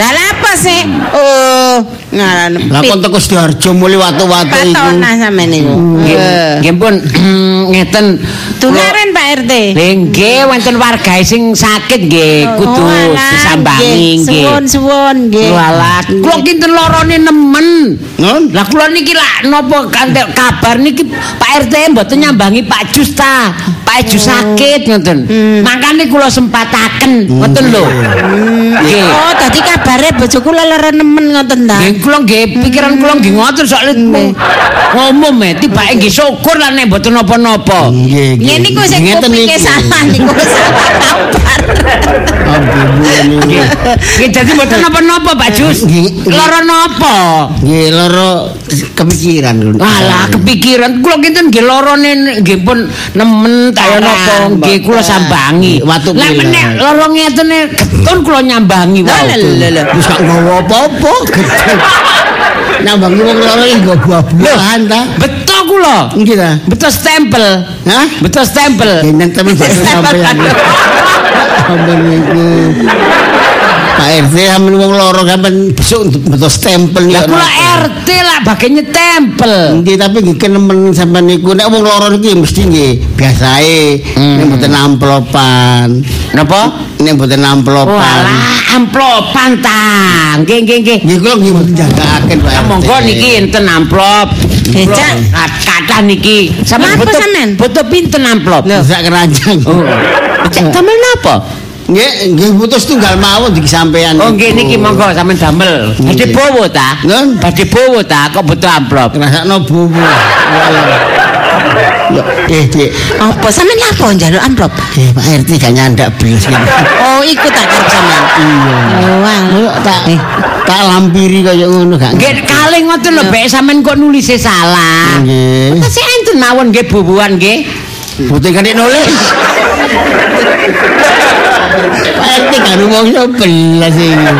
Lah lha apa sih? Oh, ngaran. Lah kon teko Sidoarjo mulai watu-watu iku. Patona sampeyan niku. Nggih, nggih pun ngeten. Tungaren Pak RT. Lha nggih wonten warga sing sakit nggih kudu Oh, disambangi nggih. Suwun-suwun nggih. Walah, kula kinten lorone nemen. Lah kula niki lak napa kabar niki Pak RT mboten nyambangi Pak Jus ta. Pak Jus sakit ngoten. Makane kula sempataken ngoten lho. Nggih. Oh, dadi kabare bojo kula lara nemen ngoten ta. Nggih kula nggih pikiran kula nggih ngoten soalnya mung ngomong e tibake nggih syukur lah nek mboten napa-napa. Nggih, niku sing kupinge salah niku salah kabar. Nggih. Nggih dadi mboten napa-napa Pak Jus. Lara napa? Nggih loro kepikiran. Alah kepikiran kula kinten nggih lorone nggih pun nemen kaya napa nggih kula sambangi. Watu Lah lah. menek loro ngetene getun kula nyambangi lah. Wis gak nggawa apa-apa. gedhe. Nambang wong loro iki nggo buah-buahan ta. Betul kula. Nggih ta. Betul stempel. Hah? Betul stempel. Gendeng temen sampean. Ampun RT sampean wong loro sampean besok betul stempel Lah ya. kula RT lah bagene tempel. Nggih tapi nggih kenemen sampean niku nek wong loro niki mesti nggih biasae Hmm. nek mboten amplopan. Napa? Nek mboten amplopan. Walah amplopan ta. Nggih nggih nggih. Nggih kula nggih mboten jagaaken Pak monggo niki enten amplop. Eh, Cak. Kat- Kathah niki. Sampeyan butuh butuh pinten amplop? Sak keranjang. Oh. Cek damel napa? Nggih, nggih putus tunggal mawon iki sampean. Oh nggih niki monggo sampean damel. Badhe Nggih. bowo ta? Nun. Badhe bowo ta kok butuh amplop. Ngrasakno bubu. Yo, eh, Dik. Apa sampeyan lapo njaluk amplop? Eh, Pak RT gak nyandak iki. Oh, iku tak karep sampeyan. Iya. Oh, wah. Ayo tak tak lampiri kaya ngono gak. Nggih kalih ngoten lho Bek sampean kok nulisnya salah. Nggih. Tasih enten mawon nggih bubuhan nggih. Putih kan nulis. RT kan wong yo belas iki.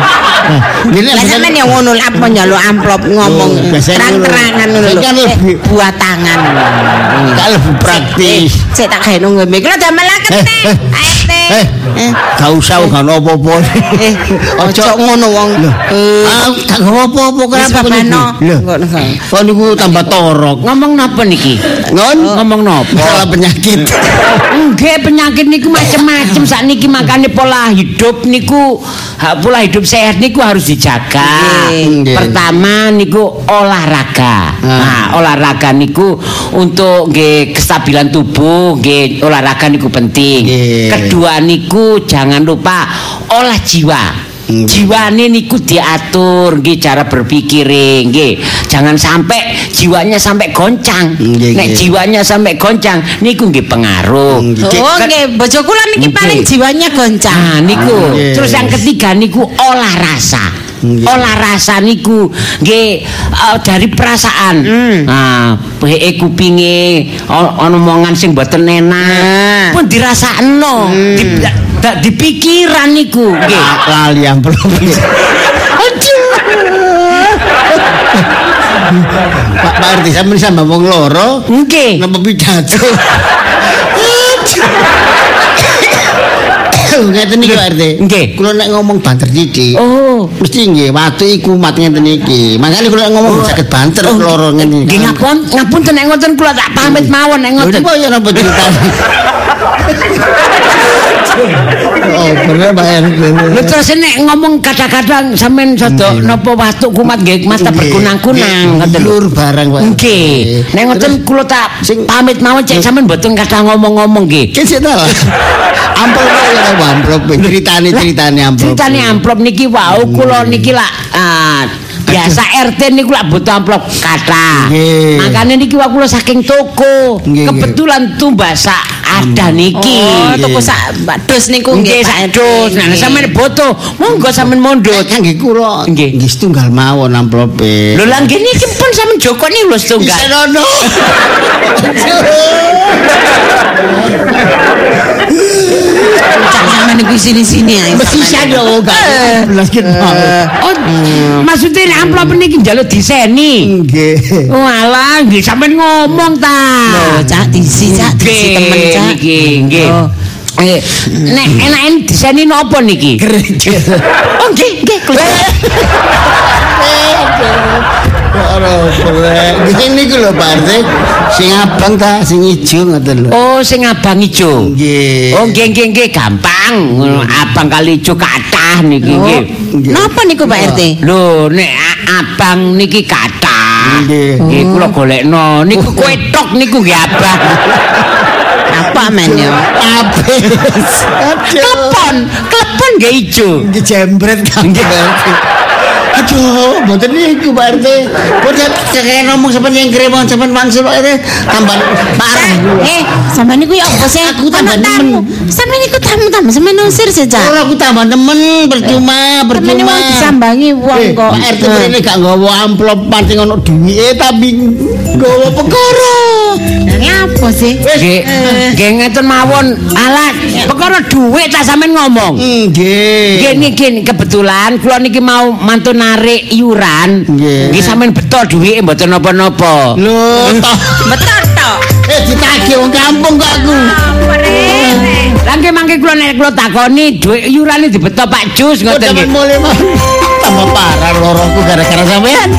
Nah, sampeyan yang ngono lah apa njaluk amplop ngomong Oh, biasanya terang-terangan ngono. lho. Kan Eh, buah tangan. Kan lebih praktis. Sik tak gawe nunggu. Kula damel Eh, teh. eh. ART. Eh, Eh. gak usah gak apa-apa. Eh, ojo ngono wong. Eh, Ah, gak apa-apa kenapa kae. Kok niku tambah torok. Ngomong napa niki? Ngon Ngomong napa? masalah penyakit. Nggih penyakit niku macam-macam sakniki makane pola hidup niku pola hidup sehat niku harus dijaga. Nggih. Pertama niku olahraga. Nah, olahraga niku untuk nggih kestabilan tubuh, nggih olahraga niku penting. Nggih. Kedua niku jangan lupa olah jiwa. Nggih. Jiwane niku diatur nggih cara berpikir nggih. Jangan sampai jiwanya sampai goncang. Nggih, Nek jiwanya sampai goncang niku nggih pengaruh. Nggih. Oh, nggih, bojo kula niki paling jiwanya goncang. Nah niku. Terus yang ketiga niku olah rasa. Nggih. Olah rasa niku nggih eh, dari perasaan. Nah, peke kupinge ono omongan sing mboten enak. Pun dirasakno. Di, da- di pikiran niku nggih. Lali amplop. Pak Pak RT sampeyan sama wong loro Nggih. napa pidato. Ngeten iki Pak RT. Nggih. Kula nek ngomong banter titik. Oh. Mesti nggih watu iku mat ngeten iki. Makane kula ngomong saged banter loro ngene. Nggih ngapun ngapunten nek ngoten kula tak pamit mawon nek ngoten. niku ya napa ceritane? Oh, bener Pak RT. Lho terus nek ngomong kadang-kadang sampean sodok napa watu kumat nggih mata Nggih. berkunang-kunang ngoten. Lur barang Pak. Nggih. Nek ngoten kula tak sing- pamit mawon cek sampean mboten kadang ngomong-ngomong nggih. Ki sik ta. Amplop ya apa amplop ceritane ceritane amplop. Ceritane amplop niki wau kula niki lak ah, biasa RT niku lak butuh amplop kata. Nggih. Makane niki kula saking toko. Nggih, nggih. Kebetulan tumbasa ada niki. Oh, Nggih. sak mbak dus niku Nggih Pak sak dos. Nah sampean boto, monggo sampean mondot. Kangge kula Nggih. nggih setunggal mawon amplope. Lho lah nggih niki pun sampean Joko niku lho setunggal. Sampean niku sini-sini ae. Mesti sampean. sado gak. Belas mawon. Oh, maksudnya nek amplop niki njaluk diseni. Nggih. Oh alah, nggih sampean ngomong ta. Loh, Cak disi, Cak disi Nggih, temen Cak. Niki, nggih. Oh. Eh, nek enaken diseni napa niki? Gereja. Oh nggih, nggih. Ora boleh. Ini ku lho Pak RT. Sing abang ta, sing ijo ngoten lho. Oh, sing abang ijo. Nggih. Oh, nggih nggih nggih gampang. Ngono, Abang kali ijo kathah niki nggih. Nggih. Napa niku Pak RT? Lho, nek abang niki kathah. Nggih. Nggih, kula golekno. Niku kowe tok niku nggih abang. Apa men yo? Abis. Aduh. Klepon, klepon nggih ijo. Nggih jembret kangge. Aduh, mboten niku Pak RT. Boten kakek ngomong sampean yang kirim sampean wangsul Pak RT tambah parah. Eh, sampean niku ya apa sih? Aku tambah tamu. nemen. Sampean niku tamu-tamu sampean usir saja. Ora aku tambah nemen percuma, percuma. mau disambangi wong Eh, kok. Pak RT mrene gak nggawa amplop pancing ono duwike tapi nggawa perkara. Ini apa sih? Nggih, nggih ngeten mawon. Alah, perkara dhuwit tak sampean ngomong. Nggih. Nggih niki kebetulan kula niki mau mantu narik iuran. Nggih. Sampean betul dhuwike mboten napa-napa. Lho. Betul tok. Eh ditagih wong kampung kok aku. Lah nggih mangke kula nek kula takoni dhuwit iurane dibeto Pak Jus ngoten nggih. tambah parah loroku gara-gara sampean.